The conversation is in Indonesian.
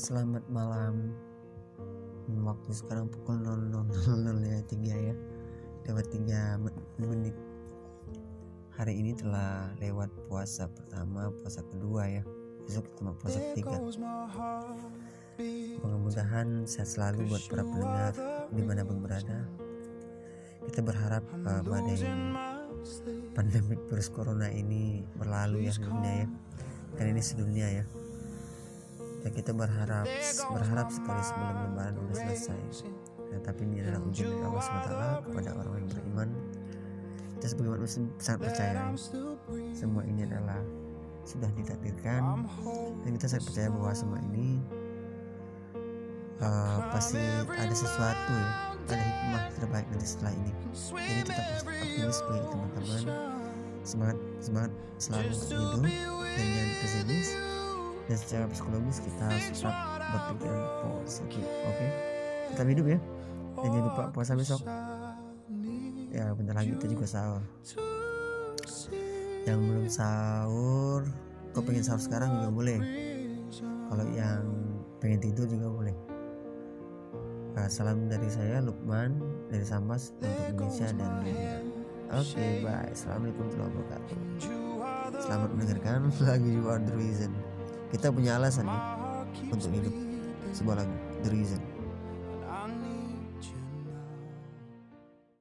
selamat malam. Waktu sekarang pukul 00.00 ya 3 ya. Lewat 3 menit. Hari ini telah lewat puasa pertama puasa kedua ya. Besok kita puasa ketiga. mudah-mudahan sehat selalu buat para pendengar di mana pun berada. kita berharap uh, badai pandemik virus corona ini berlalu ya dunia ya. kan ini sedunia ya dan kita berharap berharap sekali sebelum lebaran sudah selesai. Ya, tapi ini adalah ujian dari Allah SWT kepada orang yang beriman. Kita sebagai manusia sangat percaya. Semua ini adalah sudah ditakdirkan. Dan kita sangat percaya bahwa semua ini uh, pasti ada sesuatu ya. Ada hikmah terbaik nanti setelah ini. Jadi tetap optimis bagi teman-teman. Semangat semangat selalu hidup dan jangan pesimis dan secara psikologis kita harus tetap berpikiran positif oke? Okay? tetap hidup ya? Dan jangan lupa puasa besok. Ya bentar lagi kita juga sahur. Yang belum sahur kok pengen sahur sekarang juga boleh. Kalau yang pengen tidur juga boleh. Nah, salam dari saya Lukman dari Sambas untuk Indonesia dan dunia. Oke okay, bye. Assalamualaikum warahmatullahi wabarakatuh. Selamat mendengarkan lagu You Are The Reason kita punya alasan ya untuk hidup. Sebuah lagu The Reason